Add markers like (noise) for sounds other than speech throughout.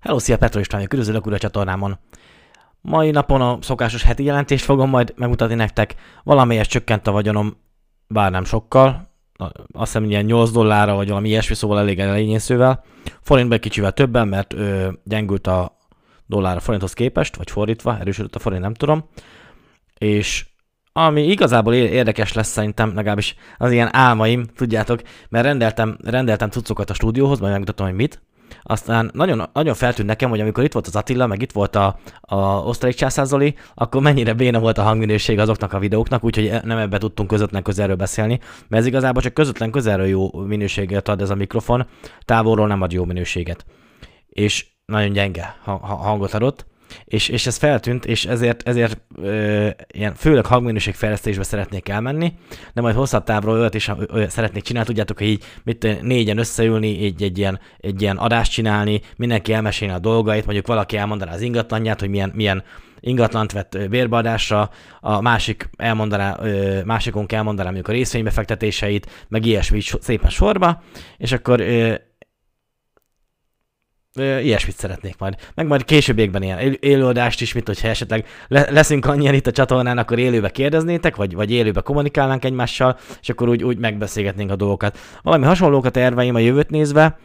Hello, szia Petro István, üdvözlök újra a csatornámon. Mai napon a szokásos heti jelentést fogom majd megmutatni nektek. Valamelyes csökkent a vagyonom, bár nem sokkal. Azt hiszem ilyen 8 dollárra, vagy valami ilyesmi, szóval elég elényészővel. Forintban egy kicsivel többen, mert ö, gyengült a dollár a forinthoz képest, vagy fordítva, erősödött a forint, nem tudom. És ami igazából érdekes lesz szerintem, legalábbis az ilyen álmaim, tudjátok, mert rendeltem, rendeltem cuccokat a stúdióhoz, majd megmutatom, hogy mit, aztán nagyon, nagyon feltűnt nekem, hogy amikor itt volt az Attila, meg itt volt a, a osztrák császázoli, akkor mennyire béna volt a hangminőség azoknak a videóknak, úgyhogy nem ebbe tudtunk közvetlen közelről beszélni, mert ez igazából csak közvetlen közelről jó minőséget ad ez a mikrofon, távolról nem ad jó minőséget. És nagyon gyenge hangot adott és, és ez feltűnt, és ezért, ezért ö, ilyen főleg hangminőségfejlesztésbe szeretnék elmenni, de majd hosszabb távról olyat is ö, szeretnék csinálni, tudjátok, hogy így mit, négyen összeülni, egy, egy, ilyen, egy ilyen adást csinálni, mindenki elmesélni a dolgait, mondjuk valaki elmondaná az ingatlanját, hogy milyen, milyen ingatlant vett bérbeadásra, a másik elmondaná, másikunk elmondaná mondjuk a részvénybefektetéseit, meg ilyesmi szépen sorba, és akkor ilyesmit szeretnék majd. Meg majd későbbiekben ilyen élőadást is, mint hogyha esetleg leszünk annyian itt a csatornán, akkor élőbe kérdeznétek, vagy, vagy élőbe kommunikálnánk egymással, és akkor úgy, úgy megbeszélgetnénk a dolgokat. Valami hasonlókat terveim a jövőt nézve,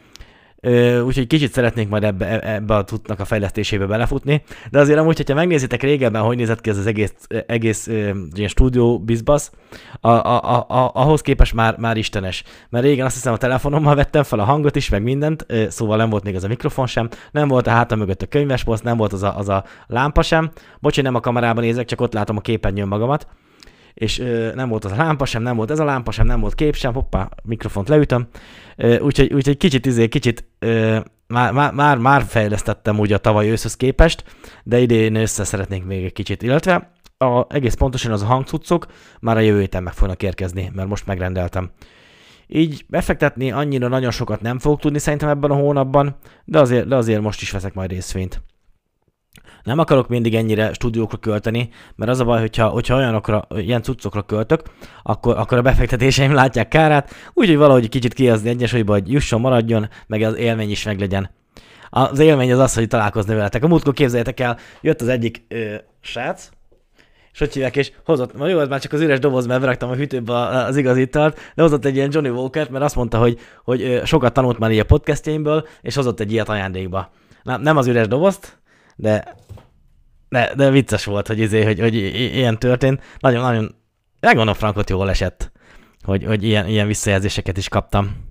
úgyhogy kicsit szeretnék majd ebbe, e, ebbe a tudnak a fejlesztésébe belefutni, de azért amúgy, hogyha megnézitek régebben, hogy nézett ki ez az egész, egész ilyen stúdió bizbasz, a, a, a, a, ahhoz képest már, már istenes. Mert régen azt hiszem a telefonommal vettem fel a hangot is, meg mindent, szóval nem volt még az a mikrofon sem, nem volt a hátam mögött a könyvesposzt, nem volt az a, az a lámpa sem. Bocs, nem a kamerában nézek, csak ott látom a képernyőn magamat és ö, nem volt az a lámpa sem, nem volt ez a lámpa sem, nem volt kép sem, hoppá, mikrofont leütöm, úgyhogy, úgyhogy kicsit, izé, kicsit ö, már, már, már, már fejlesztettem úgy a tavaly őszhöz képest, de idén össze szeretnék még egy kicsit, illetve a, egész pontosan az a hangcuccok már a jövő héten meg fognak érkezni, mert most megrendeltem. Így befektetni annyira nagyon sokat nem fogok tudni szerintem ebben a hónapban, de azért, de azért most is veszek majd részvényt. Nem akarok mindig ennyire stúdiókra költeni, mert az a baj, hogyha, hogyha olyanokra, ilyen cuccokra költök, akkor, akkor a befektetéseim látják kárát, úgyhogy valahogy kicsit kihozni egyensúlyba, hogy jusson, maradjon, meg az élmény is meglegyen. Az élmény az az, hogy találkozni veletek. A múltkor képzeljétek el, jött az egyik ö, srác, és hogy hívják, és hozott, ma jó, már csak az üres doboz, mert beraktam a hűtőbe az igazítalt, de hozott egy ilyen Johnny Walker, mert azt mondta, hogy, hogy sokat tanult már így a podcastjaimből, és hozott egy ilyet ajándékba. Nem, nem az üres dobozt, de, de, de vicces volt, hogy, izé, hogy, hogy ilyen történt. Nagyon, nagyon, megmondom Frankot jól esett, hogy, hogy ilyen, ilyen visszajelzéseket is kaptam.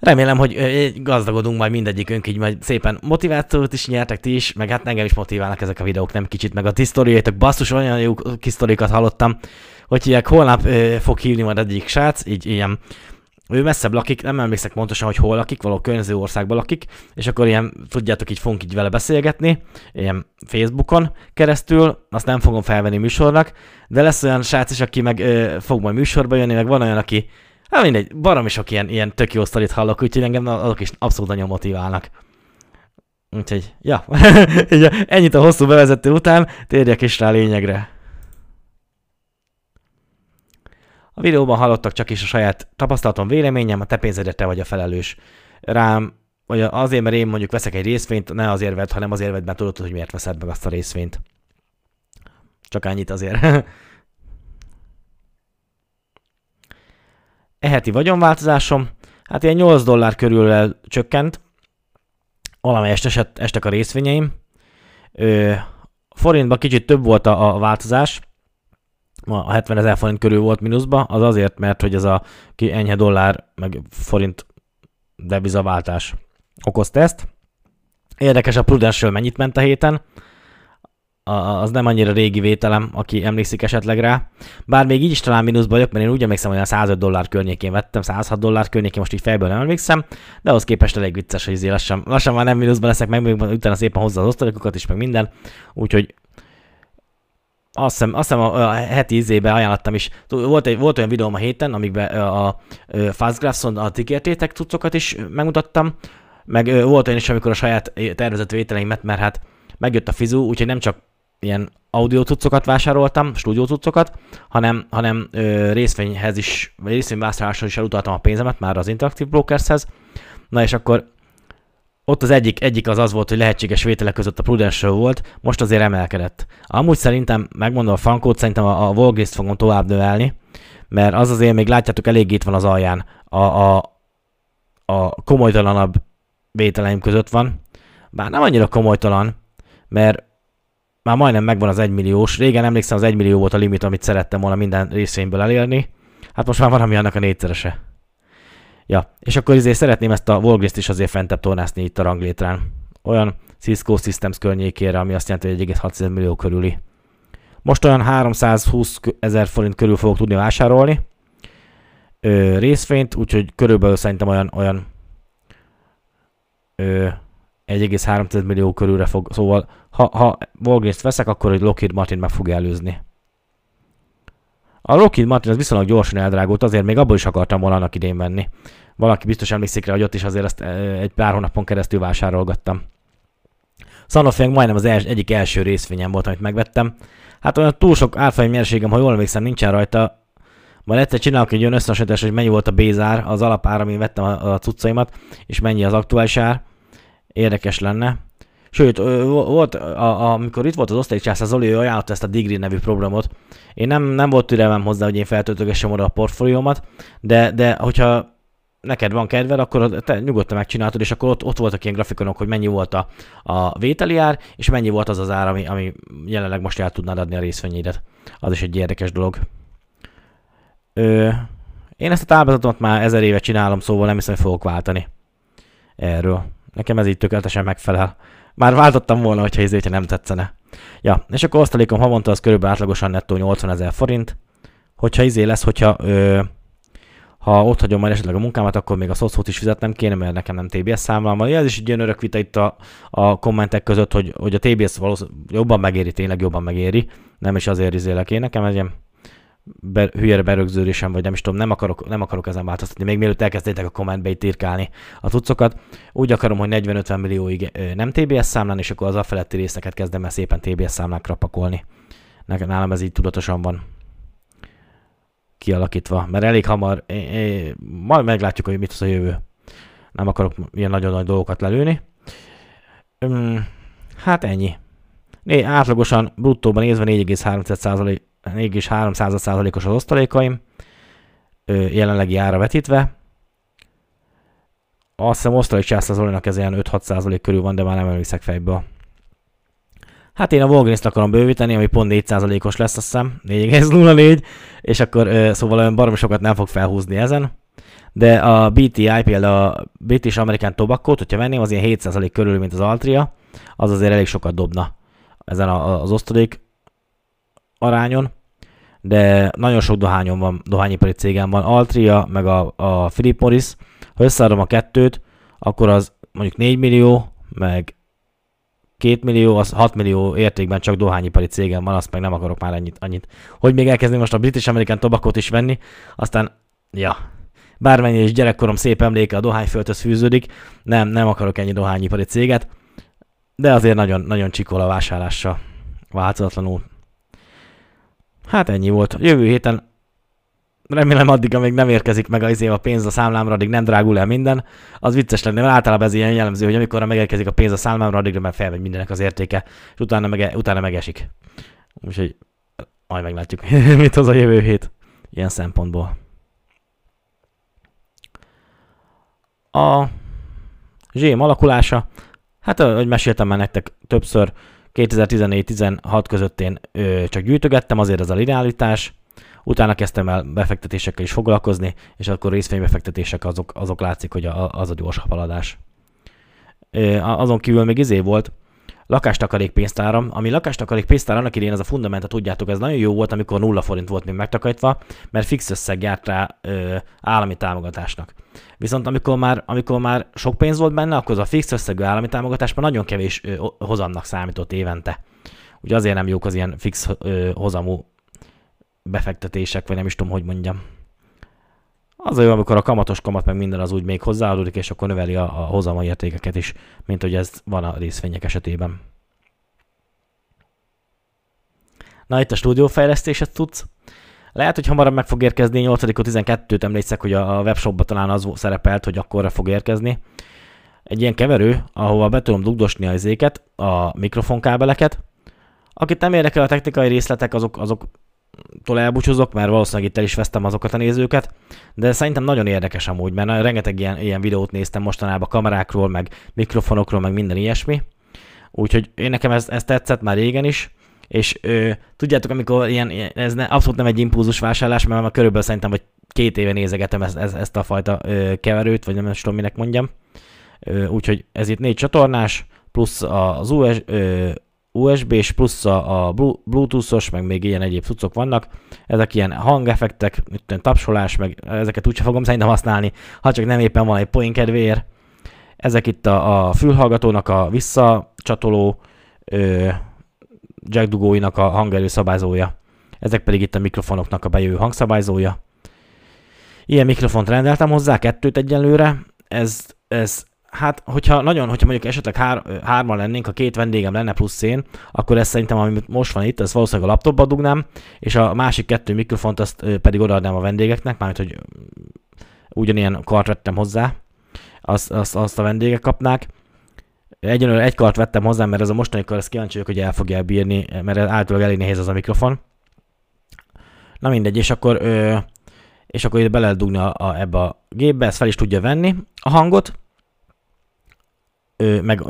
Remélem, hogy gazdagodunk majd mindegyikünk, így majd szépen motivációt is nyertek ti is, meg hát engem is motiválnak ezek a videók, nem kicsit, meg a ti sztoriaitok, basszus, olyan jó kis hallottam, hogy ilyen holnap ö, fog hívni majd egyik srác, így ilyen ő messzebb lakik, nem emlékszek pontosan, hogy hol lakik, valahol környező országban lakik, és akkor ilyen, tudjátok, így fogunk így vele beszélgetni, ilyen Facebookon keresztül, azt nem fogom felvenni műsornak, de lesz olyan srác is, aki meg ö, fog majd műsorba jönni, meg van olyan, aki, hát mindegy, barom is sok ilyen, ilyen tök jó sztorit hallok, úgyhogy engem azok is abszolút nagyon motiválnak. Úgyhogy, ja, (laughs) ennyit a hosszú bevezető után, térjek is rá lényegre. A videóban hallottak csak is a saját tapasztalatom, véleményem, a te pénzedre te vagy a felelős. Rám, vagy azért, mert én mondjuk veszek egy részvényt, ne azért vedd, hanem azért vedd, mert tudod, hogy miért veszed meg azt a részvényt. Csak annyit azért. (laughs) Eheti vagyonváltozásom, hát ilyen 8 dollár körül csökkent, valamelyest esett, estek a részvényeim. Ö, forintban kicsit több volt a, a változás, a 70 ezer forint körül volt mínuszba, az azért, mert hogy ez a enyhe dollár meg forint devizaváltás okozta ezt. Érdekes a Prudential mennyit ment a héten, az nem annyira régi vételem, aki emlékszik esetleg rá. Bár még így is talán mínuszba vagyok, mert én úgy emlékszem, hogy a 105 dollár környékén vettem, 106 dollár környékén, most így fejből nem emlékszem, de ahhoz képest elég vicces, hogy izé lassan, lassan már nem mínuszban leszek, meg még utána szépen hozzá az osztalékokat is, meg minden. Úgyhogy azt hiszem, azt hiszem a, a heti izébe ajánlottam is. Volt, egy, volt olyan videóm a héten, amikben a, a Fastgraphson a tikértétek cuccokat is megmutattam, meg volt olyan is, amikor a saját tervezett vételeimet, mert hát megjött a fizu, úgyhogy nem csak ilyen audio cuccokat vásároltam, stúdió cuccokat, hanem, hanem ö, részvényhez is, vagy részvényvásárláshoz is elutaltam a pénzemet már az Interactive Brokershez. Na és akkor ott az egyik, egyik az az volt, hogy lehetséges vételek között a Prudential volt, most azért emelkedett. Amúgy szerintem, megmondom a frankót, szerintem a, a Volgrist fogom tovább növelni, mert az azért még látjátok elég itt van az alján. A, a, a komolytalanabb vételeim között van. Bár nem annyira komolytalan, mert már majdnem megvan az egymilliós. Régen emlékszem, az egymillió volt a limit, amit szerettem volna minden részvényből elérni. Hát most már van, ami annak a négyszerese. Ja, és akkor azért szeretném ezt a Volgrist is azért fentebb tornászni itt a ranglétrán. Olyan Cisco Systems környékére, ami azt jelenti, hogy 1,6 millió körüli. Most olyan 320 ezer forint körül fogok tudni vásárolni ö, részvényt, úgyhogy körülbelül szerintem olyan, olyan ö, 1,3 millió körülre fog, szóval ha, ha Volgrist veszek, akkor egy Lockheed Martin meg fog előzni. A Lockheed Martin az viszonylag gyorsan eldrágult, azért még abból is akartam volna annak idén venni. Valaki biztos emlékszik rá, hogy ott is azért ezt egy pár hónapon keresztül vásárolgattam. Sanofi majdnem az els, egyik első részvényem volt, amit megvettem. Hát olyan túl sok árfolyam nyerségem, ha jól emlékszem, nincsen rajta. Majd egyszer csinálok egy olyan összehasonlítás, hogy mennyi volt a bézár, az alapár, amin vettem a, a cuccaimat, és mennyi az aktuális ár. Érdekes lenne. Sőt, volt, a, amikor itt volt az osztálycsászár Zoli, ő ajánlotta ezt a Degree nevű programot. Én nem, nem volt türelmem hozzá, hogy én feltöltögessem oda a portfóliómat, de, de hogyha neked van kedved, akkor te nyugodtan megcsináltad, és akkor ott, ott voltak ilyen grafikonok, hogy mennyi volt a, a vételi ár, és mennyi volt az az ár, ami, ami jelenleg most el tudnád adni a részvényedet. Az is egy érdekes dolog. Ö, én ezt a táblázatot már ezer éve csinálom, szóval nem hiszem, hogy fogok váltani erről. Nekem ez így tökéletesen megfelel. Már váltottam volna, hogyha ez nem tetszene. Ja, és akkor osztalékom havonta az körülbelül átlagosan nettó 80 ezer forint. Hogyha izé lesz, hogyha ö, ha ott hagyom majd esetleg a munkámat, akkor még a szocót is fizetnem kéne, mert nekem nem TBS számlám van. Ez is egy ilyen örök vita itt a, a kommentek között, hogy, hogy a TBS valószínűleg jobban megéri, tényleg jobban megéri. Nem is azért izélek én, nekem egy ilyen be, hülyere berögződésem, vagy nem is tudom, nem akarok, nem akarok ezen változtatni. Még mielőtt elkezdtétek a kommentbe itt írkálni a cuccokat, úgy akarom, hogy 40-50 millióig nem TBS számlán, és akkor az a feletti részeket kezdem el szépen TBS számlákra pakolni. Nálam ez így tudatosan van kialakítva, mert elég hamar, é, é, majd meglátjuk, hogy mit az a jövő. Nem akarok ilyen nagyon nagy dolgokat lelőni. Üm, hát ennyi. Né, átlagosan bruttóban nézve 4,3%-os az osztalékaim, jelenlegi ára vetítve. Azt hiszem osztalék császázolinak ez ilyen 5-6% körül van, de már nem emlékszek fejből. Hát én a Walgreens-t akarom bővíteni, ami pont 4%-os lesz, azt hiszem, 4,04, és akkor szóval olyan baromi sokat nem fog felhúzni ezen. De a BTI, például a British American Tobacco-t, hogyha venném, az ilyen 7% körül, mint az Altria, az azért elég sokat dobna ezen az osztalék arányon. De nagyon sok dohányom van, dohányipari cégem van, Altria, meg a, a Philip Morris. Ha összeadom a kettőt, akkor az mondjuk 4 millió, meg 2 millió, az 6 millió értékben csak dohányipari cégem van, azt meg nem akarok már ennyit, annyit. Hogy még elkezdeni most a British American Tobacco-t is venni, aztán, ja, bármennyi is gyerekkorom szép emléke a dohányföldhöz fűződik, nem, nem akarok ennyi dohányipari céget, de azért nagyon, nagyon csikol a vásárlással, változatlanul. Hát ennyi volt. Jövő héten remélem addig, amíg nem érkezik meg az a pénz a számlámra, addig nem drágul el minden. Az vicces lenne, mert általában ez ilyen jellemző, hogy amikor megérkezik a pénz a számlámra, addig már felmegy mindenek az értéke, és utána, meg, utána megesik. Úgyhogy majd meglátjuk, (laughs) mit hoz a jövő hét ilyen szempontból. A zsém alakulása, hát ahogy meséltem már nektek többször, 2014-16 között én ö, csak gyűjtögettem, azért az a lineáritás, Utána kezdtem el befektetésekkel is foglalkozni, és akkor részvénybefektetések azok, azok látszik, hogy a, az a gyors haladás. Azon kívül még izé volt, lakástakarék pénztáram, ami lakástakarék pénztár annak idén az a fundamenta, tudjátok, ez nagyon jó volt, amikor nulla forint volt még megtakarítva, mert fix összeg járt rá ö, állami támogatásnak. Viszont amikor már, amikor már sok pénz volt benne, akkor az a fix összegű állami támogatás már nagyon kevés ö, hozamnak számított évente. Ugye azért nem jók az ilyen fix ö, hozamú befektetések, vagy nem is tudom, hogy mondjam. Az a jó, amikor a kamatos kamat meg minden az úgy még hozzáadódik, és akkor növeli a, a hozama értékeket is, mint hogy ez van a részvények esetében. Na itt a stúdiófejlesztéset tudsz. Lehet, hogy hamarabb meg fog érkezni, 8 12-t emlékszek, hogy a webshopban talán az szerepelt, hogy akkorra fog érkezni. egy ilyen keverő, ahova be tudom dugdosni az éket, a mikrofonkábeleket. Akit nem érdekel a technikai részletek, azok, azok elbúcsúzok, mert valószínűleg itt el is vesztem azokat a nézőket, de szerintem nagyon érdekes amúgy, mert rengeteg ilyen, ilyen videót néztem mostanában kamerákról, meg mikrofonokról, meg minden ilyesmi. Úgyhogy én nekem ez, ez tetszett már régen is, és ö, tudjátok, amikor ilyen, ez ne, abszolút nem egy impulzus vásárlás, mert már körülbelül szerintem, hogy két éve nézegetem ezt, ezt, a fajta ö, keverőt, vagy nem is tudom, minek mondjam. Úgyhogy ez itt négy csatornás, plusz az US, ö, USB-s, plusz a Bluetooth-os, meg még ilyen egyéb cuccok vannak. Ezek ilyen hangeffektek, tapsolás, meg ezeket úgyse fogom szerintem használni, ha csak nem éppen van egy poén kedvéért. Ezek itt a, a fülhallgatónak a visszacsatoló ö, jack dugóinak a hangerő szabályzója. Ezek pedig itt a mikrofonoknak a bejövő hangszabályzója. Ilyen mikrofont rendeltem hozzá, kettőt egyenlőre. Ez, ez Hát, hogyha nagyon, hogyha mondjuk esetleg hár, hárman lennénk, a két vendégem lenne plusz én, akkor ezt szerintem, ami most van itt, ezt valószínűleg a laptopba dugnám, és a másik kettő mikrofont azt pedig odaadnám a vendégeknek, mármint, hogy ugyanilyen kart vettem hozzá, azt, azt, azt a vendégek kapnák. Egyenlőre egy kart vettem hozzá, mert ez a mostani kar, ezt kíváncsi vagyok, hogy el fogja bírni, mert általában elég nehéz az a mikrofon. Na mindegy, és akkor, és akkor itt bele lehet dugni a, a, ebbe a gépbe, ezt fel is tudja venni a hangot, ö, meg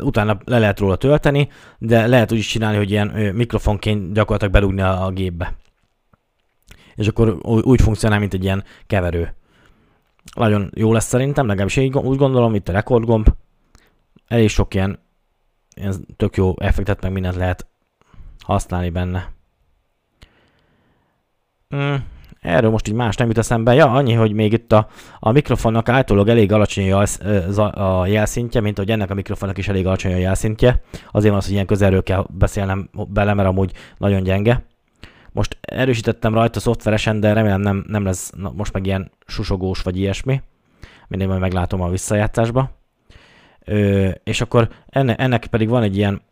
utána le lehet róla tölteni, de lehet úgy is csinálni, hogy ilyen mikrofonként gyakorlatilag berúgni a, a gépbe. És akkor úgy funkcionál, mint egy ilyen keverő. Nagyon jó lesz szerintem, legalábbis én úgy gondolom, itt a rekordgomb. Elég sok ilyen, ilyen tök jó effektet, meg mindent lehet használni benne. Mm, Erről most így más nem jut eszembe. Ja, annyi, hogy még itt a, a mikrofonnak általában elég alacsony a, a jelszintje, mint hogy ennek a mikrofonnak is elég alacsony a jelszintje. Azért van az, hogy ilyen közelről kell beszélnem bele, mert amúgy nagyon gyenge. Most erősítettem rajta szoftveresen, de remélem nem, nem lesz na, most meg ilyen susogós vagy ilyesmi. Mindig majd meglátom a visszajátszásba. Ö, és akkor enne, ennek pedig van egy ilyen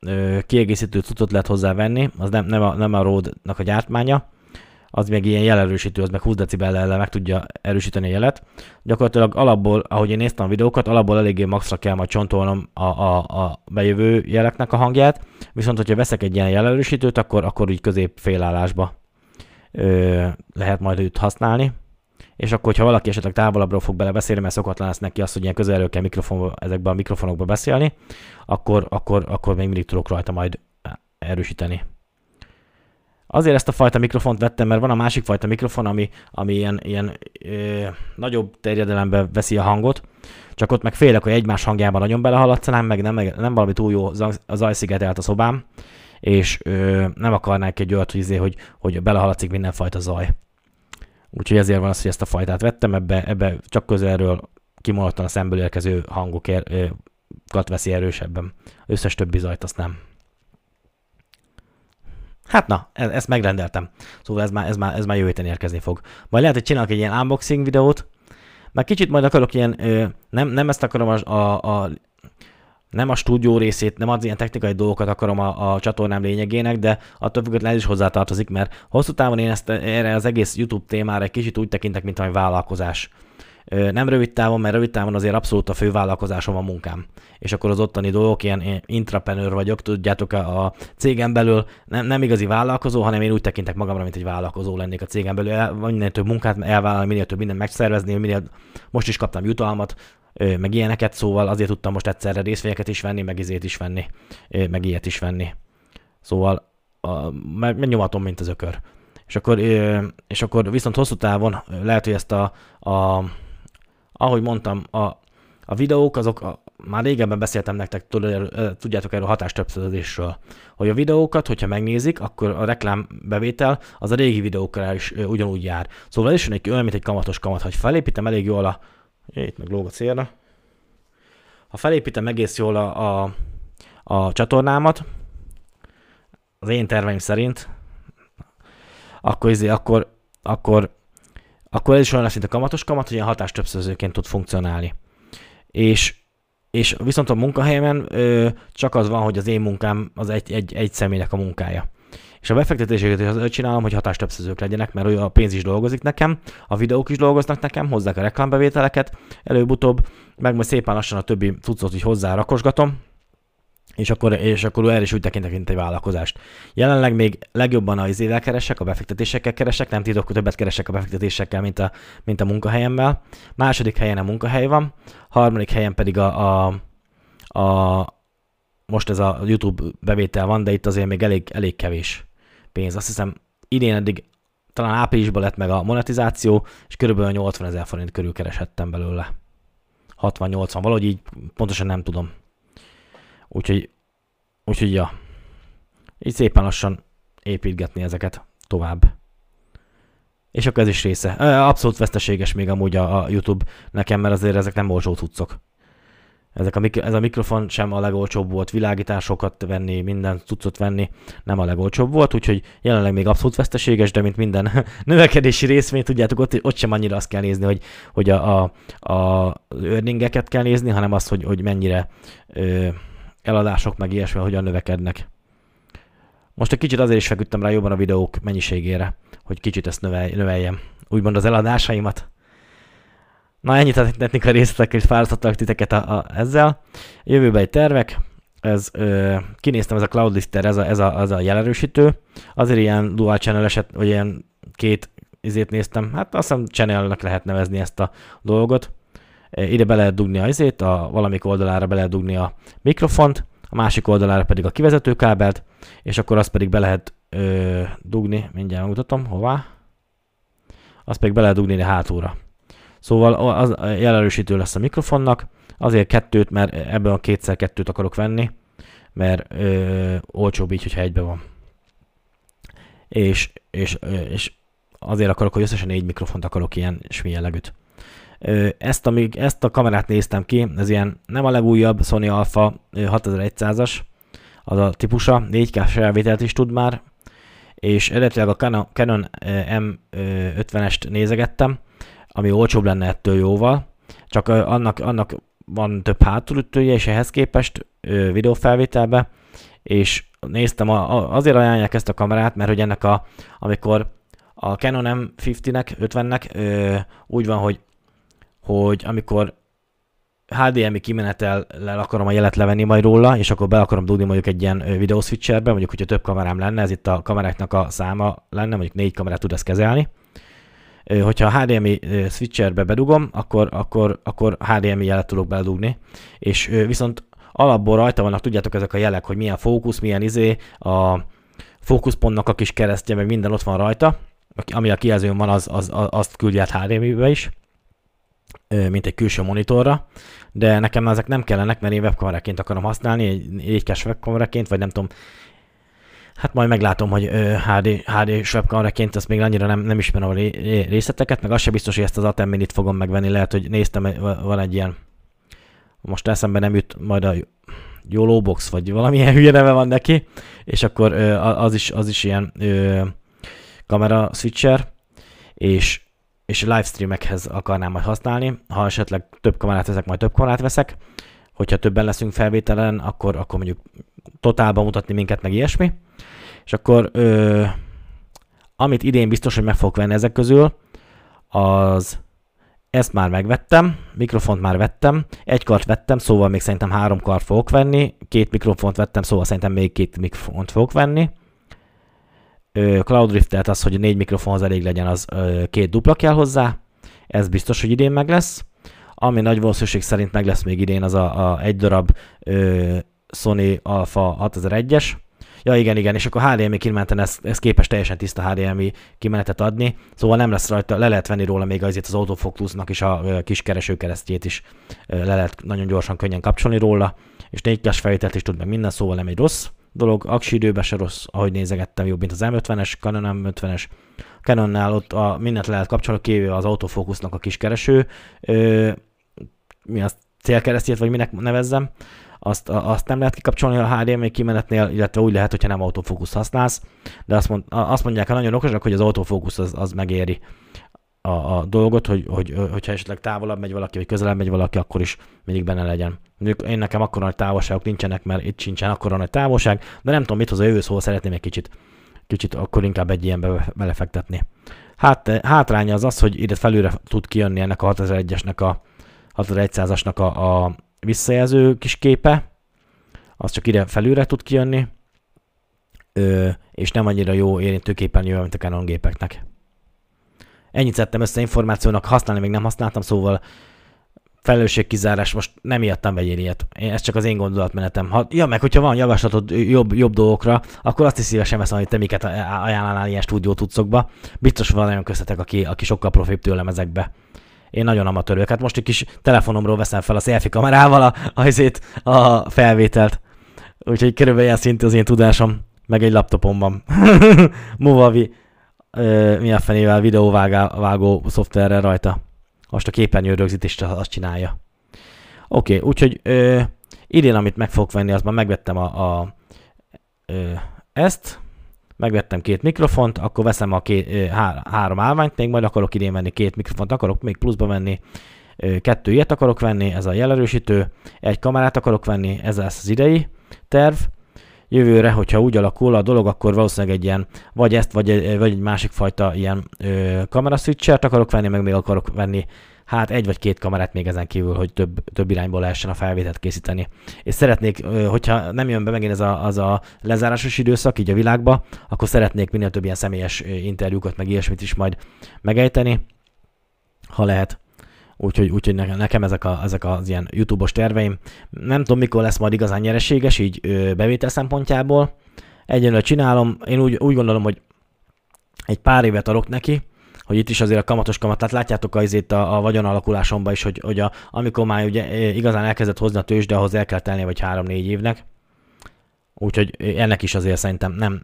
ö, kiegészítő cuccot lehet hozzávenni, az nem, nem a, nem a Rode-nak a gyártmánya, az még ilyen jelerősítő, az meg 20 decibellel meg tudja erősíteni a jelet. Gyakorlatilag alapból, ahogy én néztem a videókat, alapból eléggé maxra kell majd csontolnom a, a, a bejövő jeleknek a hangját, viszont hogyha veszek egy ilyen jelerősítőt, akkor, akkor úgy közép félállásba ö, lehet majd őt használni. És akkor, hogyha valaki esetleg távolabbról fog bele beszélni, mert szokatlan lesz neki azt, hogy ilyen közelről kell mikrofonba, ezekbe a mikrofonokba beszélni, akkor, akkor, akkor még mindig tudok rajta majd erősíteni. Azért ezt a fajta mikrofont vettem, mert van a másik fajta mikrofon, ami, ami ilyen, ilyen ö, nagyobb terjedelembe veszi a hangot, csak ott meg félek, hogy egymás hangjában nagyon belehaladszanám, meg nem, nem valami túl jó zajszigetelt a szobám, és ö, nem akarnák egy olyat, hogy, izé, hogy, hogy belehaladszik mindenfajta zaj. Úgyhogy ezért van az, hogy ezt a fajtát vettem, ebbe, ebbe csak közelről kimondottan a szemből érkező hangokat veszi erősebben. Összes többi zajt azt nem. Hát na, e-, ezt megrendeltem. Szóval ez már, ez már, ez már jövő héten érkezni fog. Majd lehet, hogy csinálok egy ilyen unboxing videót, mert kicsit majd akarok ilyen, ö, nem, nem ezt akarom a, a, a nem a stúdió részét, nem az ilyen technikai dolgokat akarom a, a csatornám lényegének, de attól függetlenül ez is hozzátartozik, mert hosszú távon én ezt erre az egész YouTube témára egy kicsit úgy tekintek, mint egy vállalkozás. Nem rövid távon, mert rövid távon azért abszolút a fő vállalkozásom a munkám. És akkor az ottani dolgok, ilyen intrapenőr vagyok, tudjátok, a cégem belül nem, nem igazi vállalkozó, hanem én úgy tekintek magamra, mint egy vállalkozó lennék a cégem belül. El, minél több munkát elvállalni, minél több mindent megszervezni, minél most is kaptam jutalmat, meg ilyeneket, szóval azért tudtam most egyszerre részvényeket is venni, meg izét is venni, meg ilyet is venni. Szóval a, meg nyomatom, mint az ökör. És akkor, és akkor viszont hosszú távon lehet, hogy ezt a, a ahogy mondtam, a, a videók azok, a, már régebben beszéltem nektek, tudjátok erről hatástöbbszörözésről, hogy a videókat, hogyha megnézik, akkor a reklámbevétel az a régi videókkal is ugyanúgy jár. Szóval ez is egy, olyan, mint egy kamatos kamat, hogy felépítem elég jól a... Itt meg lóg a célra. Ha felépítem egész jól a, a, a csatornámat, az én terveim szerint, akkor, izé, akkor, akkor akkor ez is olyan lesz, mint a kamatos kamat, hogy ilyen hatástöbbszörzőként tud funkcionálni. És, és viszont a munkahelyemen ö, csak az van, hogy az én munkám az egy, egy, egy személynek a munkája. És a befektetéseket az csinálom, hogy hatástöbbszözők legyenek, mert a pénz is dolgozik nekem, a videók is dolgoznak nekem, hozzák a reklámbevételeket, előbb-utóbb, meg majd szépen lassan a többi cuccot is hozzá rakosgatom, és akkor, és akkor erre is úgy tekintek, mint egy vállalkozást. Jelenleg még legjobban a izével keresek, a befektetésekkel keresek, nem titok, többet keresek a befektetésekkel, mint a, mint a munkahelyemmel. Második helyen a munkahely van, harmadik helyen pedig a, a, a most ez a YouTube bevétel van, de itt azért még elég, elég kevés pénz. Azt hiszem idén eddig talán áprilisban lett meg a monetizáció, és körülbelül 80 ezer forint körül kereshettem belőle. 60-80, valahogy így pontosan nem tudom. Úgyhogy, úgyhogy ja, így szépen lassan építgetni ezeket tovább. És akkor ez is része. Abszolút veszteséges még amúgy a, a YouTube nekem, mert azért ezek nem olcsó cuccok. Ezek a, ez a mikrofon sem a legolcsóbb volt, világításokat venni, minden cuccot venni nem a legolcsóbb volt, úgyhogy jelenleg még abszolút veszteséges, de mint minden (laughs) növekedési részvény, tudjátok, ott, ott sem annyira azt kell nézni, hogy, hogy a, a, a earningeket kell nézni, hanem azt, hogy, hogy mennyire ö, eladások meg ilyesmi, hogyan növekednek. Most egy kicsit azért is feküdtem rá jobban a videók mennyiségére, hogy kicsit ezt növelj, növeljem. Úgymond az eladásaimat. Na ennyit a technikai részletek, és fárasztottak titeket a, a, ezzel. Jövőben egy tervek, ez, ö, kinéztem ez a Cloudlister, ez a, ez a, az a jelerősítő. Azért ilyen dual channel eset, vagy ilyen két izét néztem. Hát azt hiszem channelnek lehet nevezni ezt a dolgot. Ide be lehet dugni a izét, a valamik oldalára be lehet dugni a mikrofont, a másik oldalára pedig a kivezetőkábelt, és akkor azt pedig be lehet ö, dugni, mindjárt megmutatom, hová. Azt pedig be lehet dugni ide hátulra. Szóval az jelerősítő lesz a mikrofonnak, azért kettőt, mert ebből a kétszer kettőt akarok venni, mert ö, olcsóbb így, hogyha egybe van. És, és, és azért akarok, hogy összesen négy mikrofont akarok ilyen jellegűt. Ezt, amíg, ezt a kamerát néztem ki, ez ilyen nem a legújabb Sony Alpha 6100-as, az a típusa, 4K felvételt is tud már, és eredetileg a Canon, Canon M50-est nézegettem, ami olcsóbb lenne ettől jóval, csak annak, annak van több hátulütője, és ehhez képest videófelvételbe, és néztem, a, azért ajánlják ezt a kamerát, mert hogy ennek a, amikor a Canon M50-nek, 50-nek úgy van, hogy hogy amikor HDMI kimenetellel akarom a jelet levenni majd róla, és akkor be akarom dugni mondjuk egy ilyen videó switcherbe, mondjuk, hogyha több kamerám lenne, ez itt a kameráknak a száma lenne, mondjuk négy kamerát tud ezt kezelni. Hogyha a HDMI switcherbe bedugom, akkor, akkor, akkor HDMI jelet tudok beledugni, és viszont alapból rajta vannak, tudjátok ezek a jelek, hogy milyen fókusz, milyen izé, a fókuszpontnak a kis keresztje, meg minden ott van rajta, ami a kijelzőn van, az, az, az azt küldi át HDMI-be is mint egy külső monitorra, de nekem ezek nem kellenek, mert én webkameraként akarom használni, egy 4K webkameraként, vagy nem tudom, Hát majd meglátom, hogy HD, HD webkameraként ezt még annyira nem, nem ismerem a részleteket, meg az se biztos, hogy ezt az Atem Minit fogom megvenni, lehet, hogy néztem, van egy ilyen, most eszembe nem jut majd a YOLO Box, vagy valamilyen (laughs) hülye neve van neki, és akkor az is, az is ilyen kamera switcher, és és livestreamekhez akarnám majd használni. Ha esetleg több kamerát veszek, majd több kamerát veszek. Hogyha többen leszünk felvételen, akkor, akkor mondjuk totálban mutatni minket, meg ilyesmi. És akkor ö, amit idén biztos, hogy meg fogok venni ezek közül, az ezt már megvettem, mikrofont már vettem, egy kart vettem, szóval még szerintem három kart fogok venni, két mikrofont vettem, szóval szerintem még két mikrofont fogok venni, Cloud Rift, tehát az, hogy négy mikrofonhoz elég legyen, az két dupla kell hozzá. Ez biztos, hogy idén meg lesz. Ami nagy valószínűség szerint meg lesz még idén, az a, a egy darab ö, Sony Alpha 6001-es. Ja igen, igen, és akkor HDMI kimeneten ez, ez képes teljesen tiszta HDMI kimenetet adni, szóval nem lesz rajta, le lehet venni róla még azért az autofocusnak is a kis keresőkeresztjét is le lehet nagyon gyorsan, könnyen kapcsolni róla, és 4 felvételt is tud meg minden, szóval nem egy rossz dolog, aksi időben se rossz, ahogy nézegettem, jobb, mint az M50-es, Canon M50-es. Canonnál ott a, mindent lehet kapcsolni, kívül az autofókusznak a kis kereső, ö, mi az célkeresztjét, vagy minek nevezzem, azt, azt nem lehet kikapcsolni a HDMI kimenetnél, illetve úgy lehet, hogyha nem autofókusz használsz, de azt, mond, azt mondják a nagyon okosak, hogy az autofókusz az, az megéri a, a dolgot, hogy, hogy, hogyha esetleg távolabb megy valaki, vagy közelebb megy valaki, akkor is mindig benne legyen. Mondjuk én nekem akkor nagy távolságok nincsenek, mert itt sincsen akkor nagy távolság, de nem tudom, mit hoz a jövő, szóval szeretném egy kicsit kicsit akkor inkább egy ilyenbe belefektetni. Hát, hátránya az az, hogy ide felülre tud kijönni ennek a 6001-esnek a 6100-asnak a, a visszajelző kis képe, az csak ide felülre tud kijönni, ö, és nem annyira jó érintőképernyő, mint a Canon gépeknek. Ennyit szedtem össze információnak, használni még nem használtam, szóval felelősségkizárás, most nem ijedtem vegyél ilyet. Ez csak az én gondolatmenetem. Ha, ja, meg hogyha van javaslatod jobb, jobb dolgokra, akkor azt is szívesen veszem, hogy te miket ajánlánál ilyen stúdió tudszokba. Biztos van nagyon köztetek, aki, aki sokkal profibb tőlem ezekbe. Én nagyon amatőr vagyok. Hát most egy kis telefonomról veszem fel a selfie kamerával a, azért a felvételt. Úgyhogy körülbelül ilyen szintű az én tudásom, meg egy laptopomban. (laughs) Movavi, mi a fenével videóvágó szoftverrel rajta. Most a képernyő rögzítést azt csinálja. Oké, okay, úgyhogy ö, idén, amit meg fogok venni, az már megvettem a, a ö, ezt, megvettem két mikrofont, akkor veszem a két, ö, há, három állványt, még majd akarok idén venni két mikrofont, akarok még pluszba venni, ö, kettő ilyet akarok venni, ez a jelerősítő, egy kamerát akarok venni, ez lesz az idei terv, jövőre, hogyha úgy alakul a dolog, akkor valószínűleg egy ilyen, vagy ezt, vagy egy, vagy egy másik fajta ilyen ö, kamera switchert akarok venni, meg még akarok venni hát egy vagy két kamerát még ezen kívül, hogy több, több irányból lehessen a felvételt készíteni. És szeretnék, hogyha nem jön be megint ez a, az a lezárásos időszak így a világba, akkor szeretnék minél több ilyen személyes interjúkat, meg ilyesmit is majd megejteni, ha lehet. Úgyhogy, úgyhogy nekem ezek, a, ezek az ilyen YouTube-os terveim. Nem tudom, mikor lesz majd igazán nyereséges, így ö, bevétel szempontjából. Egyenlően csinálom. Én úgy, úgy gondolom, hogy egy pár évet adok neki, hogy itt is azért a kamatos kamat, tehát látjátok azért a, a vagyon alakulásomban is, hogy, hogy a, amikor már ugye igazán elkezdett hozni a tőzsde, ahhoz el kell tenni vagy 3-4 évnek. Úgyhogy ennek is azért szerintem nem,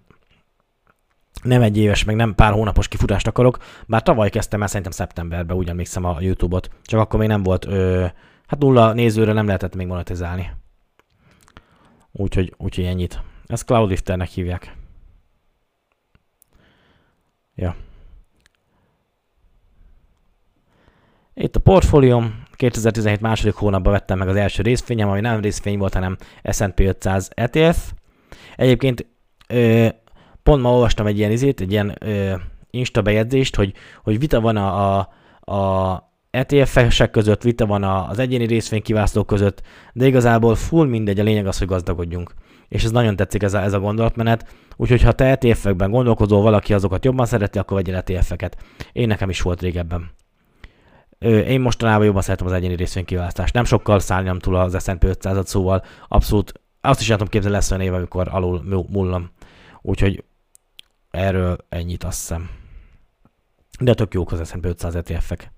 nem egy éves, meg nem pár hónapos kifutást akarok, bár tavaly kezdtem el szerintem szeptemberben, úgy emlékszem a YouTube-ot, csak akkor még nem volt, ö, hát nulla nézőre nem lehetett még monetizálni. Úgyhogy, úgyhogy ennyit. Ezt Cloudlifternek hívják. Ja. Itt a portfólióm, 2017 második hónapban vettem meg az első részfényem, ami nem részfény volt, hanem S&P 500 ETF. Egyébként ö, pont ma olvastam egy ilyen izét, egy ilyen ö, Insta bejegyzést, hogy, hogy vita van a, a, a ETF-esek között, vita van az egyéni részvénykiválasztók között, de igazából full mindegy, a lényeg az, hogy gazdagodjunk. És ez nagyon tetszik ez a, ez a gondolatmenet, úgyhogy ha te ETF-ekben gondolkozol, valaki azokat jobban szereti, akkor vegyél ETF-eket. Én nekem is volt régebben. Én mostanában jobban szeretem az egyéni részvénykiválasztást. Nem sokkal szállnyam túl az S&P 500-at, szóval abszolút azt is tudom képzelni, lesz olyan év, amikor alul mullam. Úgyhogy Erről ennyit azt hiszem. De tök jók az S&P 500 ETF-ek.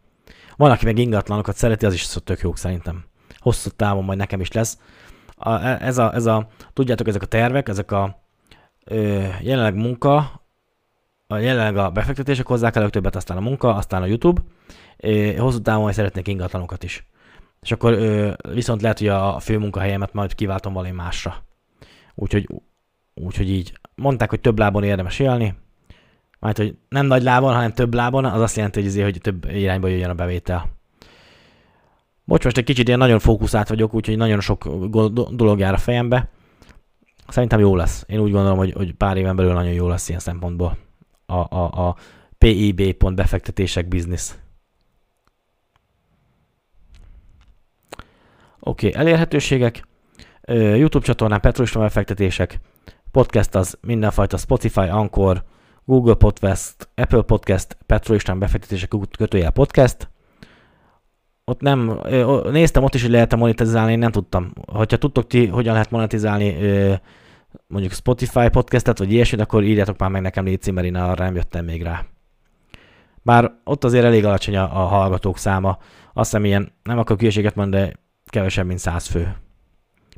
Van, aki meg ingatlanokat szereti, az is tök jók szerintem. Hosszú távon majd nekem is lesz. A, e, ez, a, ez a, tudjátok, ezek a tervek, ezek a ö, jelenleg munka, a jelenleg a befektetések hozzá kell többet, aztán a munka, aztán a YouTube. Ö, hosszú távon majd szeretnék ingatlanokat is. És akkor ö, viszont lehet, hogy a fő munkahelyemet majd kiváltom valami másra. Úgyhogy, úgyhogy így mondták, hogy több lábon érdemes élni, majd, hogy nem nagy lábon, hanem több lábon, az azt jelenti, hogy, azért, hogy több irányba jöjjön a bevétel. Bocs, most egy kicsit ilyen nagyon fókuszált vagyok, úgyhogy nagyon sok dolog jár a fejembe. Szerintem jó lesz. Én úgy gondolom, hogy, hogy pár éven belül nagyon jó lesz ilyen szempontból. A, a, a PIB pont befektetések biznisz. Oké, okay, elérhetőségek. YouTube csatornán Petrus befektetések podcast az mindenfajta Spotify, Anchor, Google Podcast, Apple Podcast, Petro István befektetések kötőjel podcast. Ott nem, néztem ott is, hogy lehet monetizálni, én nem tudtam. Hogyha tudtok ti, hogyan lehet monetizálni mondjuk Spotify podcastet, vagy ilyesmit, akkor írjátok már meg nekem légy mert én arra nem jöttem még rá. Bár ott azért elég alacsony a, a hallgatók száma. Azt hiszem ilyen, nem akarok hülyeséget mondani, de kevesebb, mint száz fő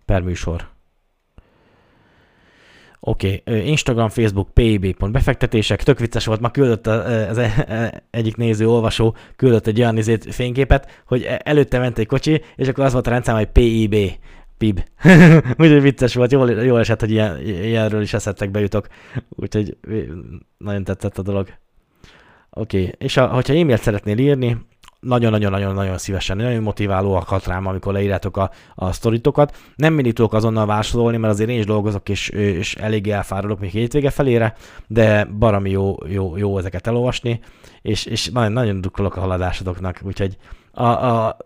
per műsor. Oké, okay. Instagram, Facebook, pib.befektetések, tök vicces volt, ma küldött az e, e, egyik néző, olvasó, küldött egy olyan izét, fényképet, hogy e, előtte ment egy kocsi, és akkor az volt a rendszám, hogy PIB, PIB. (laughs) Úgyhogy vicces volt, jól, jól esett, hogy ilyen, ilyenről is eszettekbe jutok. Úgyhogy nagyon tetszett a dolog. Oké, okay. és a, hogyha e-mailt szeretnél írni, nagyon-nagyon-nagyon-nagyon szívesen, nagyon motiválóak rám, amikor leírjátok a, a sztoritokat. Nem mindig tudok azonnal válaszolni, mert azért én is dolgozok, és, és elég elfáradok még hétvége felére, de barami jó, jó, jó ezeket elolvasni, és, és nagyon, nagyon drukkolok a haladásodoknak, úgyhogy a, a,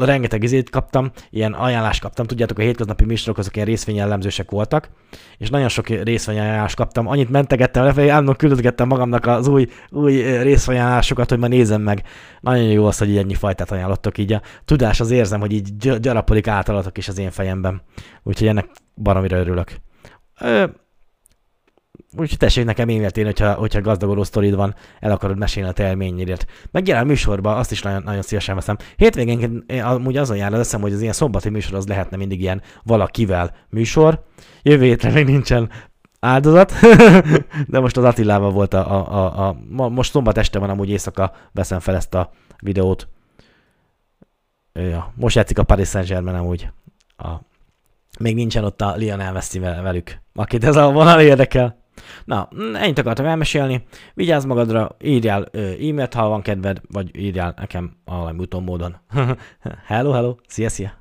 rengeteg izét kaptam, ilyen ajánlást kaptam, tudjátok, a hétköznapi műsorok azok ilyen részvényjellemzősek voltak, és nagyon sok részvényajánlást kaptam, annyit mentegettem lefelé, állandóan küldözgettem magamnak az új, új részvényajánlásokat, hogy majd nézem meg. Nagyon jó az, hogy így ennyi fajtát ajánlottok, így a tudás az érzem, hogy így gyarapodik általatok is az én fejemben. Úgyhogy ennek baromira örülök. Ö, Úgyhogy tessék nekem e-mailt hogyha, hogyha gazdagoló sztorid van, el akarod mesélni a te élményedért. Megjelent műsorba, azt is nagyon, nagyon szívesen veszem. Hétvégén amúgy azon jár az eszem, hogy az ilyen szombati műsor az lehetne mindig ilyen valakivel műsor. Jövő hétre még nincsen áldozat, (laughs) de most az Attilával volt a, a, a, a, a, most szombat este van, amúgy éjszaka veszem fel ezt a videót. Ja, most játszik a Paris Saint-Germain amúgy. A, még nincsen ott a Lionel Messi velük, akit ez a vonal érdekel. Na, ennyit akartam elmesélni. Vigyázz magadra, írjál e-mailt, ha van kedved, vagy írjál nekem valami úton módon. (laughs) hello, hello, szia, szia!